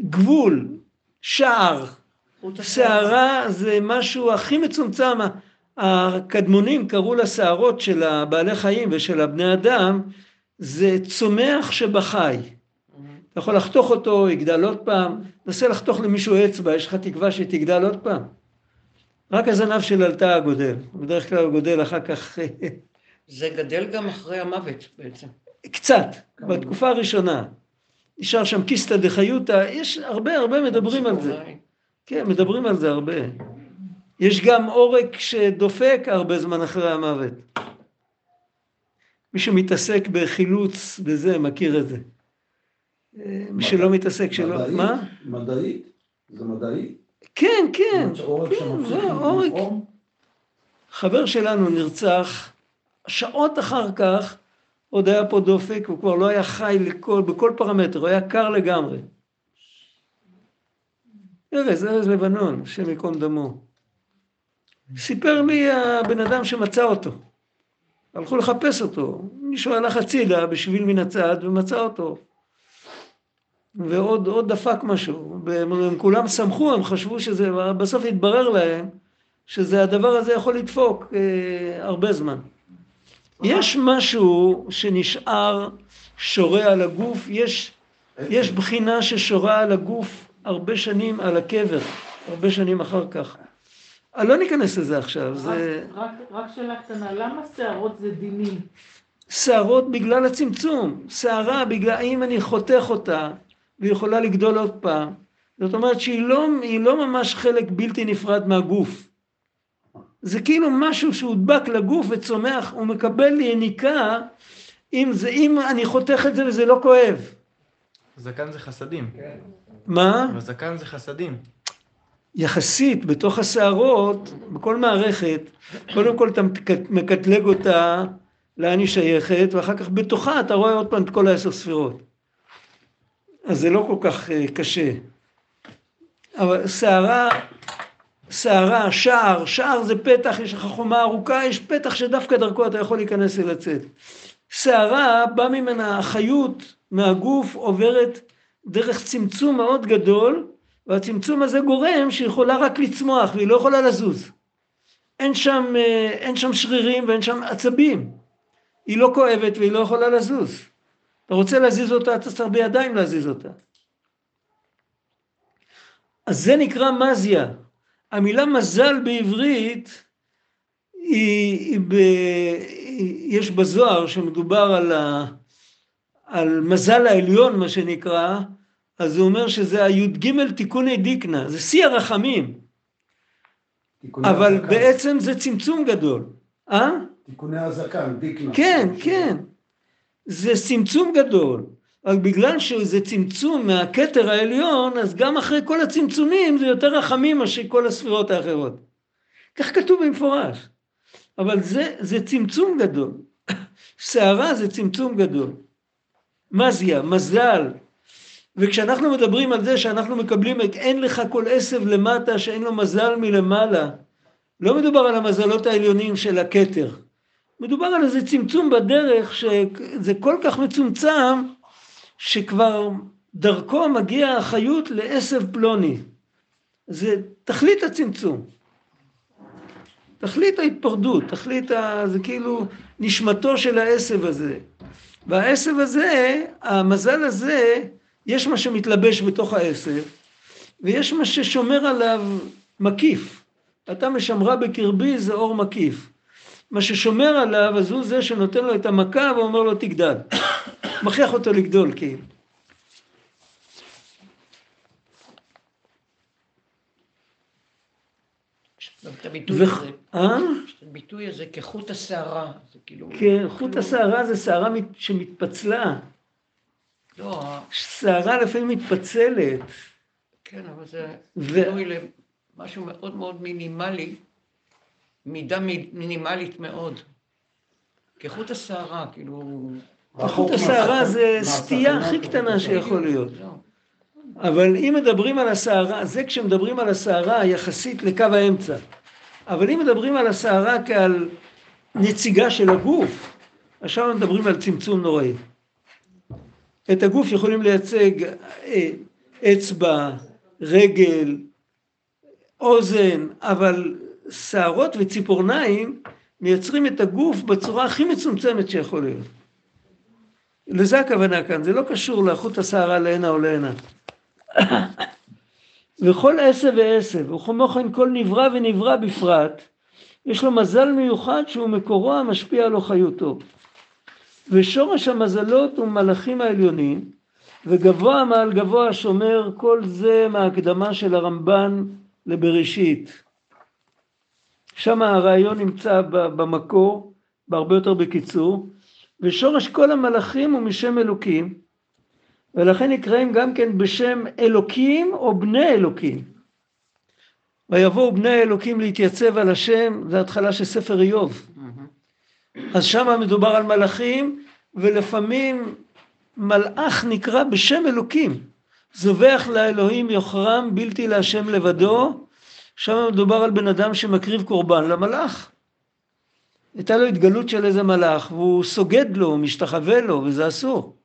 גבול, שער. שערה זה משהו הכי מצומצם. הקדמונים קראו לשערות של הבעלי חיים ושל הבני אדם, זה צומח שבחי. אתה יכול לחתוך אותו, יגדל עוד פעם, נסה לחתוך למישהו אצבע, יש לך תקווה שתגדל עוד פעם. רק הזנב של עלתה גודל, בדרך כלל הוא גודל אחר כך זה גדל גם אחרי המוות בעצם. קצת, בתקופה הראשונה. נשאר שם קיסטה דחיותא, יש הרבה הרבה מדברים על זה. כן, מדברים על זה הרבה. יש גם עורק שדופק הרבה זמן אחרי המוות. מי שמתעסק בחילוץ בזה, מכיר את זה. מי שלא מתעסק שלא... מדעית? מה? מדעית? זה מדעי? כן, כן. עורק כן, זה עורק. חבר שלנו נרצח, שעות אחר כך עוד היה פה דופק, הוא כבר לא היה חי לכל, בכל פרמטר, הוא היה קר לגמרי. ארז, ארז לבנון, השם ייקום דמו. סיפר לי הבן אדם שמצא אותו. הלכו לחפש אותו. מישהו הלך הצידה בשביל מן הצד ומצא אותו. ועוד עוד דפק משהו. והם הם כולם שמחו, הם חשבו שזה, בסוף התברר להם שזה הדבר הזה יכול לדפוק אה, הרבה זמן. יש משהו שנשאר שורה על הגוף, יש, יש בחינה ששורה על הגוף הרבה שנים על הקבר, הרבה שנים אחר כך. אני לא ניכנס לזה עכשיו, זה רק- רק- רק שאלה קטנה, למה שערות זה דינים? שערות בגלל הצמצום, שערה בגלל, אם אני חותך אותה והיא יכולה לגדול עוד פעם, זאת אומרת שהיא לא, לא ממש חלק בלתי נפרד מהגוף. זה כאילו משהו שהודבק לגוף וצומח, הוא מקבל יניקה, אם, זה, אם אני חותך את זה וזה לא כואב. זקן זה חסדים. מה? אבל זקן זה חסדים. יחסית בתוך השערות, בכל מערכת, קודם כל אתה מקט- מקטלג אותה לאן היא שייכת, ואחר כך בתוכה אתה רואה עוד פעם את כל העשר ספירות. אז זה לא כל כך אה, קשה. אבל שערה, שערה, שער, שער זה פתח, יש לך חומה ארוכה, יש פתח שדווקא דרכו אתה יכול להיכנס ולצאת. שערה, בא ממנה החיות מהגוף, עוברת דרך צמצום מאוד גדול, והצמצום הזה גורם שהיא יכולה רק לצמוח והיא לא יכולה לזוז. אין שם, אה, אין שם שרירים ואין שם עצבים. היא לא כואבת והיא לא יכולה לזוז. אתה רוצה להזיז אותה, אתה צריך בידיים להזיז אותה. אז זה נקרא מזיה. המילה מזל בעברית, היא, היא ב, היא, יש בזוהר שמדובר על, ה, על מזל העליון, מה שנקרא, אז הוא אומר שזה הי"ג תיקוני דיקנה, זה שיא הרחמים, אבל הזקן. בעצם זה צמצום גדול. אה? תיקוני הזקן, דיקנה. כן, כן. זה צמצום גדול. אבל בגלל שזה צמצום מהכתר העליון, אז גם אחרי כל הצמצומים זה יותר רחמים מאשר כל הספירות האחרות. כך כתוב במפורש. אבל זה, זה צמצום גדול. שערה זה צמצום גדול. מזיה, מזל. וכשאנחנו מדברים על זה שאנחנו מקבלים את אין לך כל עשב למטה שאין לו מזל מלמעלה, לא מדובר על המזלות העליונים של הכתר. מדובר על איזה צמצום בדרך שזה כל כך מצומצם שכבר דרכו מגיע החיות לעשב פלוני. זה תכלית הצמצום. תכלית ההתפרדות, תכלית ה... זה כאילו נשמתו של העשב הזה. והעשב הזה, המזל הזה, יש מה שמתלבש בתוך העשב, ויש מה ששומר עליו מקיף. אתה משמרה בקרבי זה אור מקיף. מה ששומר עליו, אז הוא זה שנותן לו את המכה ואומר לו תגדל. מכריח אותו לגדול כאילו. הביטוי הזה, אה? הביטוי הזה כחוט השערה, זה כאילו... כן, חוט השערה זה שערה מת- שמתפצלה. לא, שערה לפעמים מתפצלת. כן, אבל זה ו- למשהו מאוד מאוד מינימלי, מידה מי- מינימלית מאוד. כחוט השערה, כאילו... חוט השערה זה סטייה הכי קטנה שיכול להיות. זהו. אבל אם מדברים על הסערה, זה כשמדברים על הסערה יחסית לקו האמצע. אבל אם מדברים על הסערה כעל נציגה של הגוף, עכשיו מדברים על צמצום נוראי. את הגוף יכולים לייצג אה, אצבע, רגל, אוזן, אבל שערות וציפורניים מייצרים את הגוף בצורה הכי מצומצמת שיכול להיות. לזה הכוונה כאן, זה לא קשור לאיכות השערה להנה או להנה. וכל עשב ועשב, וכמו כן כל נברא ונברא בפרט, יש לו מזל מיוחד שהוא מקורו המשפיע על אוחיותו. ושורש המזלות הוא מלאכים העליונים, וגבוה מעל גבוה שומר כל זה מההקדמה של הרמב"ן לבראשית. שם הרעיון נמצא במקור, בהרבה יותר בקיצור, ושורש כל המלאכים הוא משם אלוקים, ולכן נקראים גם כן בשם אלוקים או בני אלוקים. ויבואו בני האלוקים להתייצב על השם, זה התחלה של ספר איוב. אז שם מדובר על מלאכים, ולפעמים מלאך נקרא בשם אלוקים. זובח לאלוהים יוכרם בלתי להשם לבדו, שם מדובר על בן אדם שמקריב קורבן למלאך. הייתה לו התגלות של איזה מלאך, והוא סוגד לו, הוא משתחווה לו, וזה אסור.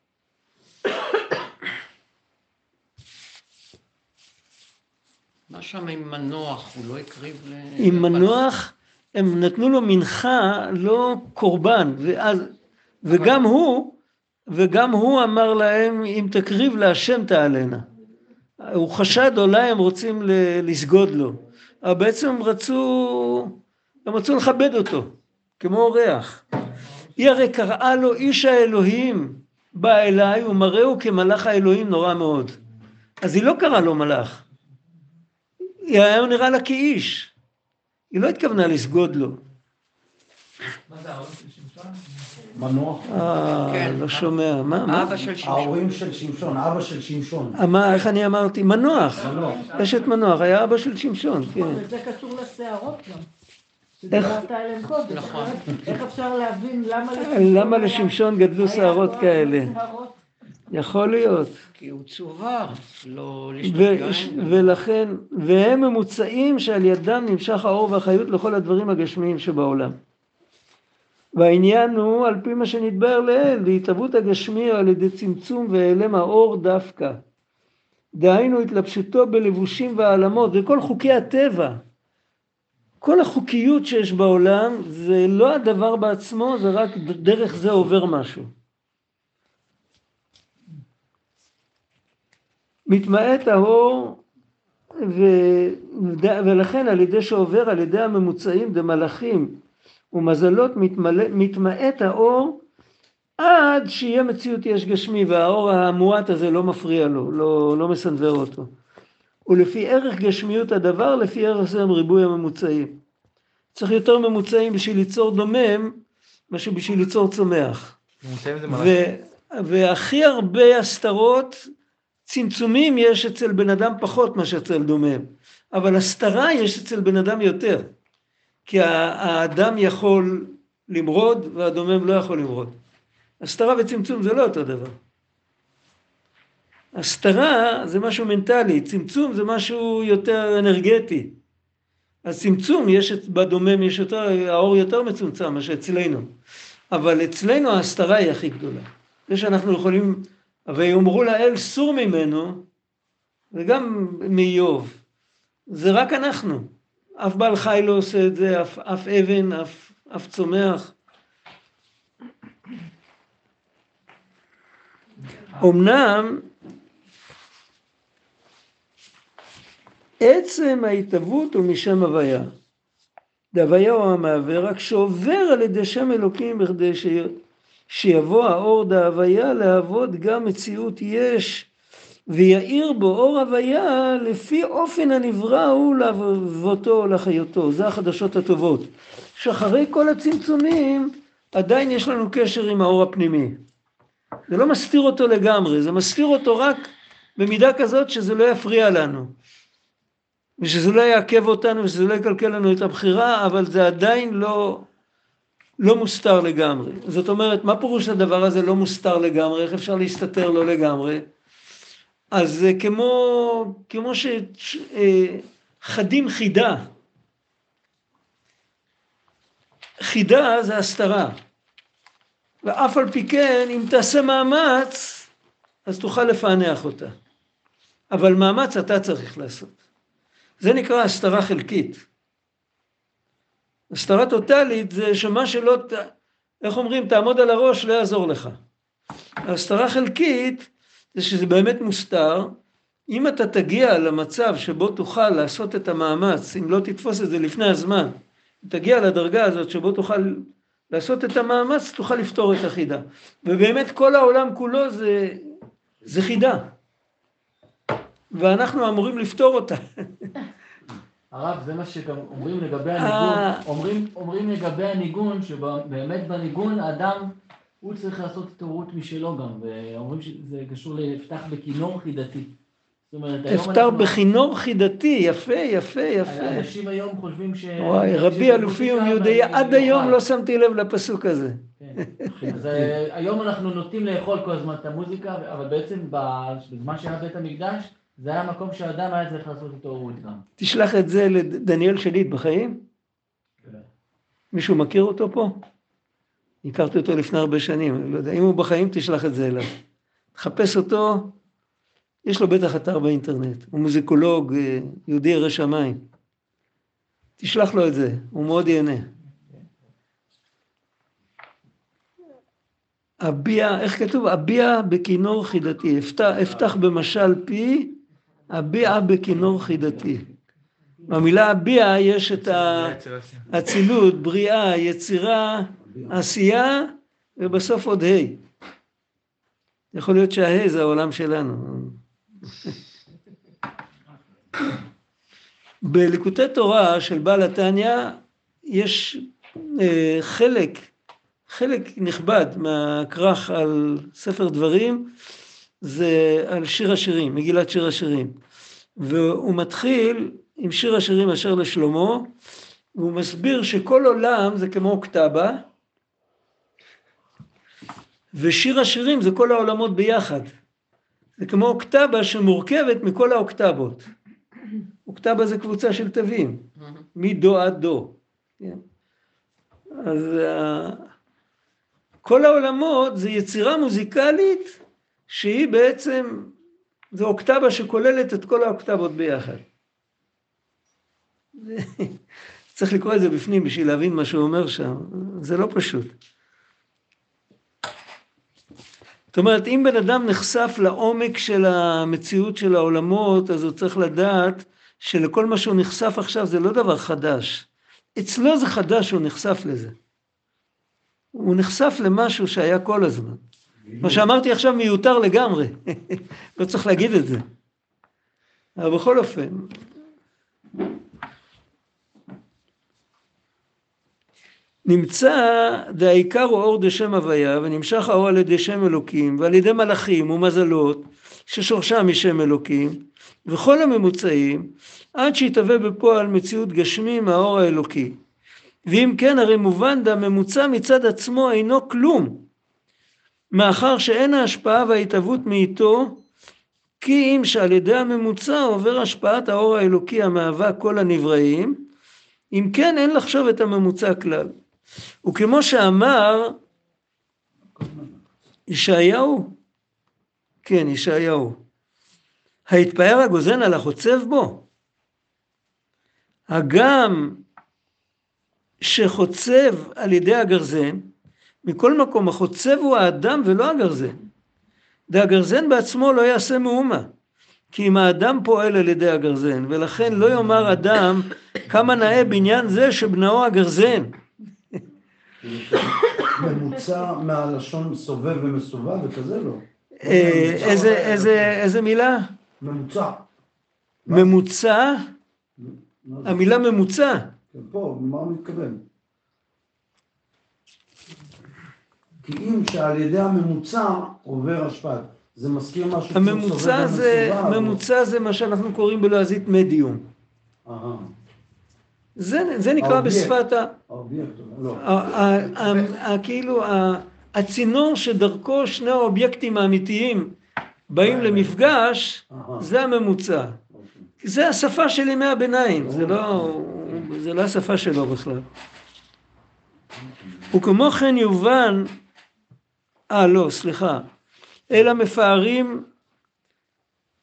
מה שם עם מנוח, הוא לא הקריב ל... עם מנוח, הם נתנו לו מנחה, לא קורבן, ואז, וגם הוא, וגם הוא אמר להם, אם תקריב להשם תעלנה. הוא חשד, אולי הם רוצים לסגוד לו, אבל בעצם הם רצו, הם רצו לכבד אותו, כמו אורח. היא הרי קראה לו איש האלוהים בא אליי ומראהו כמלאך האלוהים נורא מאוד. אז היא לא קראה לו מלאך, היא היה נראה לה כאיש. היא לא התכוונה לסגוד לו. מנוח. אה, כן. לא שומע. מה, מה? אבא של שמשון. ההורים של שמשון, אבא של שמשון. אה, מה, איך אני אמרתי? מנוח. מנוח. אשת מנוח, היה אבא של שמשון, כן. וזה קשור לשערות גם. עליהן קודם. נכון. איך אפשר להבין למה לשמשון גדלו שערות כאלה? בשערות? יכול להיות. כי הוא צוואר, לא להשתגע. ולכן, והם ממוצעים שעל ידם נמשך האור והחיות לכל הדברים הגשמיים שבעולם. והעניין הוא, על פי מה שנתבהר לעיל, להתהוות הגשמי על ידי צמצום והיעלם האור דווקא. דהיינו התלבשותו בלבושים והעלמות, וכל חוקי הטבע. כל החוקיות שיש בעולם זה לא הדבר בעצמו, זה רק דרך זה עובר משהו. מתמעט האור ו... ולכן על ידי שעובר על ידי הממוצעים דמלאכים ומזלות מתמלא... מתמעט האור עד שיהיה מציאות יש גשמי והאור המועט הזה לא מפריע לו, לא, לא מסנוור אותו. ולפי ערך גשמיות הדבר, לפי ערך זה הם ריבוי הממוצעים. צריך יותר ממוצעים בשביל ליצור דומם מאשר בשביל ליצור צומח. ממוצעים זה. מלאכים. והכי הרבה הסתרות, צמצומים יש אצל בן אדם פחות מאשר אצל דומם, אבל הסתרה יש אצל בן אדם יותר, כי האדם יכול למרוד והדומם לא יכול למרוד. הסתרה וצמצום זה לא אותו דבר. הסתרה זה משהו מנטלי, צמצום זה משהו יותר אנרגטי. אז צמצום, יש בדומם יש יותר, האור יותר מצומצם מאשר אצלנו. אבל אצלנו ההסתרה היא הכי גדולה. זה שאנחנו יכולים, ויאמרו לאל סור ממנו, זה גם מאיוב. זה רק אנחנו. אף בעל חי לא עושה את זה, אף, אף אבן, אף, אף צומח. אמנם עצם ההתהוות הוא משם הוויה. דהוויה הוא המהווה, רק שעובר על ידי שם אלוקים בכדי ש... שיבוא האור דהוויה להוות גם מציאות יש, ויאיר בו אור הוויה לפי אופן הנברא הוא להוותו או לחיותו. זה החדשות הטובות. שאחרי כל הצמצומים עדיין יש לנו קשר עם האור הפנימי. זה לא מסתיר אותו לגמרי, זה מסתיר אותו רק במידה כזאת שזה לא יפריע לנו. ושזה לא יעכב אותנו ושזה לא יקלקל לנו את הבחירה, אבל זה עדיין לא, לא מוסתר לגמרי. זאת אומרת, מה פירוש הדבר הזה לא מוסתר לגמרי? איך אפשר להסתתר לא לגמרי? אז כמו, כמו שחדים חידה. חידה זה הסתרה. ואף על פי כן, אם תעשה מאמץ, אז תוכל לפענח אותה. אבל מאמץ אתה צריך לעשות. זה נקרא הסתרה חלקית. הסתרה טוטאלית זה שמה שלא, איך אומרים, תעמוד על הראש, לא יעזור לך. הסתרה חלקית זה שזה באמת מוסתר. אם אתה תגיע למצב שבו תוכל לעשות את המאמץ, אם לא תתפוס את זה לפני הזמן, תגיע לדרגה הזאת שבו תוכל לעשות את המאמץ, תוכל לפתור את החידה. ובאמת כל העולם כולו זה, זה חידה. ואנחנו אמורים לפתור אותה. הרב, זה מה שגם אומרים לגבי הניגון, אה. אומרים, אומרים לגבי הניגון, שבאמת בניגון האדם, הוא צריך לעשות התעוררות משלו גם, ואומרים שזה קשור לפתח בכינור חידתי. אנחנו- בכינור חידתי, יפה, יפה, יפה. אנשים היום חושבים ש... וואי, רבי אלופי ומיודעי, עד היום לא שמתי לב לפסוק הזה. כן. אז אה, היום אנחנו נוטים לאכול כל הזמן את המוזיקה, אבל בעצם בזמן שהיה בית המקדש, זה היה מקום שהאדם היה צריך לעשות התעוררות גם. תשלח את זה לדניאל שליט בחיים? כן. מישהו מכיר אותו פה? הכרתי אותו לפני הרבה שנים, אני לא יודע, אם הוא בחיים תשלח את זה אליו. תחפש אותו, יש לו בטח אתר באינטרנט, הוא מוזיקולוג, אה, יהודי ירא שמיים. תשלח לו את זה, הוא מאוד ייהנה. אביע, איך כתוב? אביע בכינור חידתי, אפתח, אפתח במשל פי, אביע בכינור חידתי. במילה אביע יש את האצילות, בריאה, יצירה, עשייה, ובסוף עוד ה'. יכול להיות שהה' זה העולם שלנו. בליקוטי תורה של בעל התניא יש אה, חלק, חלק נכבד מהכרך על ספר דברים, זה על שיר השירים, מגילת שיר השירים. והוא מתחיל עם שיר השירים אשר לשלמה, והוא מסביר שכל עולם זה כמו אוקטבה, ושיר השירים זה כל העולמות ביחד. זה כמו אוקטבה שמורכבת מכל האוקטבות. אוקטבה זה קבוצה של תווים, מדו עד דו. כן? אז uh, כל העולמות זה יצירה מוזיקלית שהיא בעצם, זו אוקטבה שכוללת את כל האוקטבות ביחד. צריך לקרוא את זה בפנים בשביל להבין מה שהוא אומר שם, זה לא פשוט. זאת אומרת, אם בן אדם נחשף לעומק של המציאות של העולמות, אז הוא צריך לדעת שלכל מה שהוא נחשף עכשיו זה לא דבר חדש. אצלו זה חדש שהוא נחשף לזה. הוא נחשף למשהו שהיה כל הזמן. מה שאמרתי עכשיו מיותר לגמרי, לא צריך להגיד את זה. אבל בכל אופן, נמצא דהעיקר הוא אור דשם הוויה ונמשך האור על ידי שם אלוקים ועל ידי מלאכים ומזלות ששורשם משם אלוקים וכל הממוצעים עד שיתהווה בפועל מציאות גשמי מהאור האלוקי. ואם כן הרי מובן דהממוצע מצד עצמו אינו כלום מאחר שאין ההשפעה וההתהוות מאיתו כי אם שעל ידי הממוצע עובר השפעת האור האלוקי המהווה כל הנבראים אם כן אין לחשוב את הממוצע כלל. וכמו שאמר ישעיהו, כן ישעיהו, ההתפאר הגוזן על החוצב בו, הגם שחוצב על ידי הגרזן, מכל מקום החוצב הוא האדם ולא הגרזן, והגרזן בעצמו לא יעשה מאומה. כי אם האדם פועל על ידי הגרזן, ולכן לא יאמר אדם כמה נאה בניין זה שבנאו הגרזן. ממוצע מהלשון סובב ומסובב וכזה לא. אה, איזה, מילה? ממוצע. ממוצע? המילה ממוצע. כן, פה, מה הוא מתכוון? כי אם שעל ידי הממוצע עובר השפעה, זה מזכיר משהו הממוצע זה, ומסובב, או- ממוצע זה מה שאנחנו קוראים בלועזית מדיום. זה, זה נקרא האובייקט. בשפת ה... האובייקט, לא. כאילו הצינור שדרכו שני האובייקטים האמיתיים באים למפגש, אהה, זה הממוצע. אוקיי. זה השפה של ימי הביניים, זה לא, זה לא השפה שלו בכלל. וכמו כן יובן, אה לא, סליחה, אלא מפארים,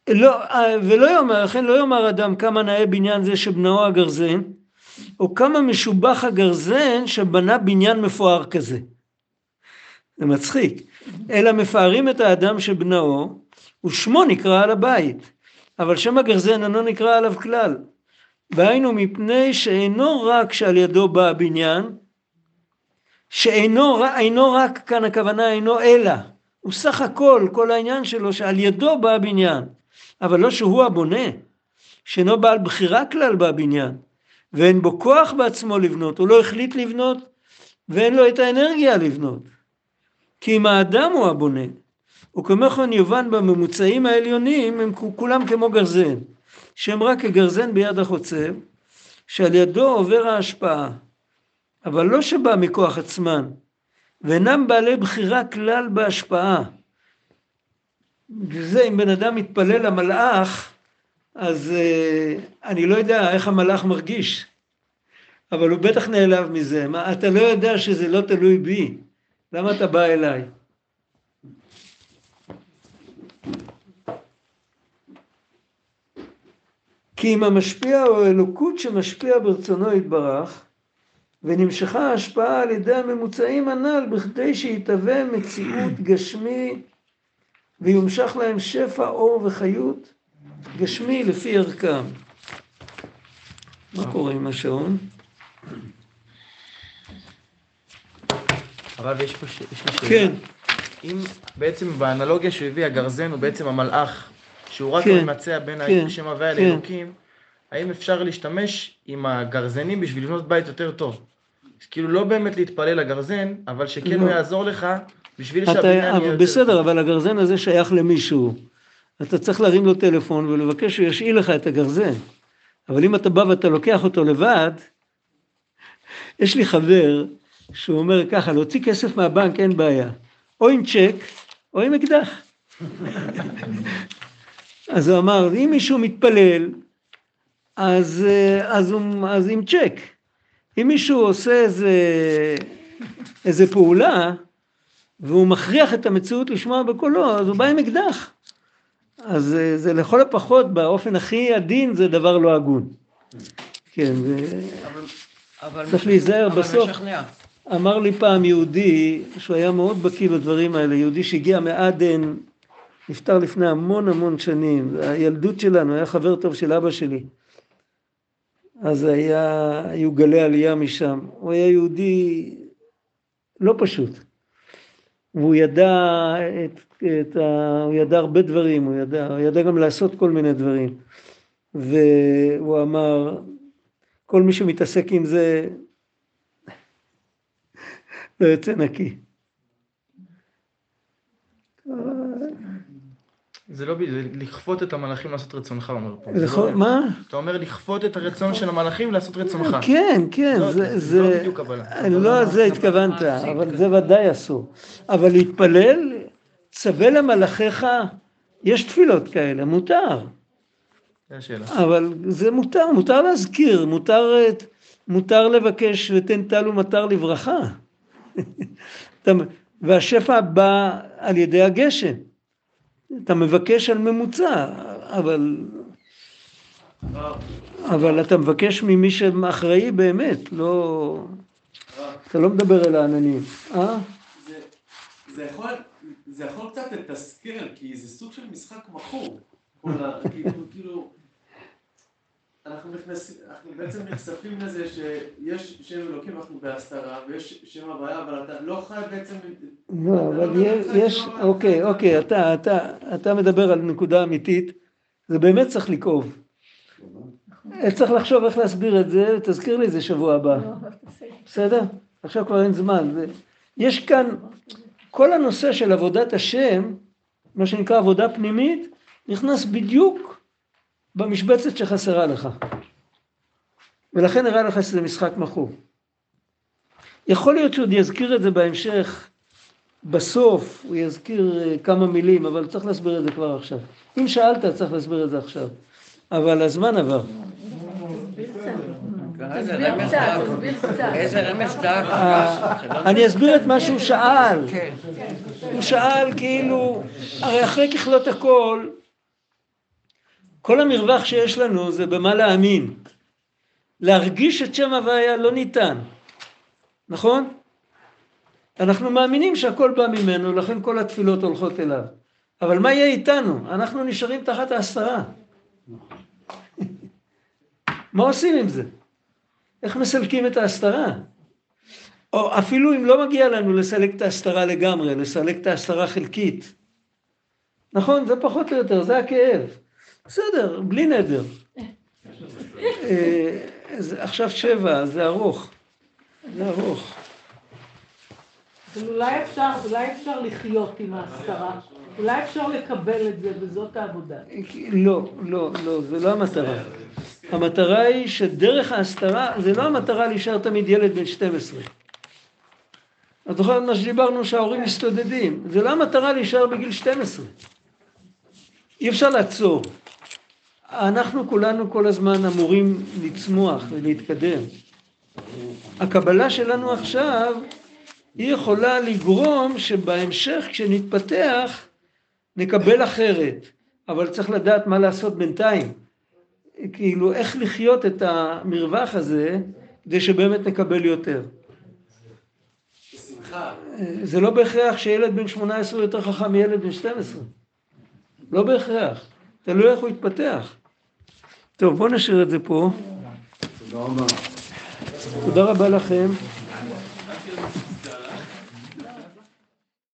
לא, אה, ולא יאמר, לכן לא יאמר אדם כמה נאה בניין זה שבנאו הגרזן, או כמה משובח הגרזן שבנה בניין מפואר כזה. זה מצחיק. אלא מפארים את האדם שבנאו, ושמו נקרא על הבית. אבל שם הגרזן אינו נקרא עליו כלל. והיינו מפני שאינו רק שעל ידו בא הבניין, שאינו אינו רק, כאן הכוונה אינו אלא, הוא סך הכל, כל העניין שלו שעל ידו בא הבניין, אבל לא שהוא הבונה, שאינו בעל בחירה כלל בבניין, ואין בו כוח בעצמו לבנות, הוא לא החליט לבנות, ואין לו את האנרגיה לבנות. כי אם האדם הוא הבונה, וכמו כן יובן בממוצעים העליונים הם כולם כמו גרזן, שהם רק כגרזן ביד החוצב, שעל ידו עובר ההשפעה, אבל לא שבא מכוח עצמן, ואינם בעלי בחירה כלל בהשפעה. וזה אם בן אדם מתפלל למלאך, אז uh, אני לא יודע איך המלאך מרגיש, אבל הוא בטח נעלב מזה. מה, אתה לא יודע שזה לא תלוי בי, למה אתה בא אליי? כי אם המשפיע הוא אלוקות שמשפיע ברצונו יתברך, ונמשכה ההשפעה על ידי הממוצעים הנ"ל בכדי שיתהווה מציאות גשמי ויומשך להם שפע אור וחיות גשמי לפי ערכם. מה קורה עם השעון? הרב, יש פה ש... יש לי שאלה. כן, אם בעצם באנלוגיה שהוא הביא, הגרזן הוא בעצם המלאך, שהוא רק כן, ממצע בין כן, השם הוויה כן. לאלוקים, האם אפשר להשתמש עם הגרזנים בשביל לבנות בית יותר טוב? אז כאילו לא באמת להתפלל לגרזן, אבל שכן לא. הוא יעזור לך בשביל אתה, שהבניין יהיה יותר בסדר. אבל הגרזן הזה שייך למישהו. אתה צריך להרים לו טלפון ולבקש שהוא ישאיל לך את הגרזן. אבל אם אתה בא ואתה לוקח אותו לבד, יש לי חבר שהוא אומר ככה, להוציא כסף מהבנק אין בעיה. או עם צ'ק, או עם אקדח. אז הוא אמר, אם מישהו מתפלל, אז, אה, אז, הוא, אז עם צ'ק. אם מישהו עושה איזה, איזה פעולה, והוא מכריח את המציאות לשמוע בקולו, אז הוא בא עם אקדח. אז אה, זה לכל הפחות, באופן הכי עדין, זה דבר לא הגון. כן, זה... אבל- אבל צריך משכנע- להיזהר אבל בסוף. משכנע. אמר לי פעם יהודי, שהוא היה מאוד בקיא בדברים האלה, יהודי שהגיע מעדן, נפטר לפני המון המון שנים, זה הילדות שלנו, היה חבר טוב של אבא שלי. אז היה, היו גלי עלייה משם. הוא היה יהודי לא פשוט. והוא ידע את, את ה... הוא ידע הרבה דברים, הוא ידע, הוא ידע גם לעשות כל מיני דברים. והוא אמר, כל מי שמתעסק עם זה, לא יוצא נקי. זה לא בדיוק, זה לכפות את המלאכים לעשות רצונך, אומר פה. זה לא- מה? אתה אומר לכפות את הרצון של המלאכים לעשות רצונך. כן, כן, לא, זה, זה לא זה, בדיוק הבעיה. לא לזה התכוונת, אבל זה ודאי אסור. אבל להתפלל, צווה למלאכיך, יש תפילות כאלה, מותר. אבל זה מותר, מותר להזכיר, מותר, מותר לבקש ותן טל ומטר לברכה. והשפע בא על ידי הגשם. אתה מבקש על ממוצע, אבל, אבל אתה מבקש ממי שאחראי באמת, לא... אתה לא מדבר אל העננים. אה? זה יכול, קצת לתסכל, כי זה סוג של משחק מכור. כאילו, כאילו, אנחנו נכנסים, אנחנו בעצם נחשפים לזה שיש שם אלוקים ואנחנו בהסתרה, ויש שם הוויה, אבל אתה לא חי בעצם... לא, אתה אבל יש. אוקיי, אוקיי, אתה, אתה, אתה מדבר על נקודה אמיתית, זה באמת צריך לכאוב. צריך לחשוב איך להסביר את זה, תזכיר לי את זה שבוע הבא, לא, בסדר. עכשיו כבר אין זמן. יש כאן, כל הנושא של עבודת השם, מה שנקרא עבודה פנימית, נכנס בדיוק במשבצת שחסרה לך. ולכן נראה לך שזה משחק מכור. יכול להיות שעוד יזכיר את זה בהמשך, בסוף הוא יזכיר אה, כמה מילים, אבל צריך להסביר את זה כבר עכשיו. אם שאלת, צריך להסביר את זה עכשיו. אבל הזמן עבר. אני אסביר את מה שהוא שאל. הוא שאל כאילו, הרי אחרי ככלות הכל, כל המרווח שיש לנו זה במה להאמין. להרגיש את שם הוויה לא ניתן, נכון? אנחנו מאמינים שהכל בא ממנו, לכן כל התפילות הולכות אליו. אבל מה יהיה איתנו? אנחנו נשארים תחת ההסתרה. מה עושים עם זה? איך מסלקים את ההסתרה? או אפילו אם לא מגיע לנו לסלק את ההסתרה לגמרי, לסלק את ההסתרה חלקית. נכון, זה פחות או יותר, זה הכאב. בסדר, בלי נדר. אה, זה עכשיו שבע, זה ארוך. זה ארוך. אולי אפשר, אולי אפשר לחיות עם ההסתרה. אולי אפשר לקבל את זה, וזאת העבודה. לא, לא, לא, זה לא המטרה. המטרה היא שדרך ההסתרה, זה לא המטרה להישאר תמיד ילד בן 12. את זוכרת מה שדיברנו שההורים מסתודדים, זה לא המטרה להישאר בגיל 12. אי אפשר לעצור. אנחנו כולנו כל הזמן אמורים לצמוח ולהתקדם. הקבלה שלנו עכשיו, היא יכולה לגרום שבהמשך כשנתפתח נקבל אחרת, אבל צריך לדעת מה לעשות בינתיים. כאילו איך לחיות את המרווח הזה כדי שבאמת נקבל יותר. בשמחה. זה לא בהכרח שילד בן 18 הוא יותר חכם מילד בן 12. לא בהכרח. תלוי איך הוא יתפתח. טוב, בואו נשאיר את זה פה. תודה רבה. תודה רבה לכם.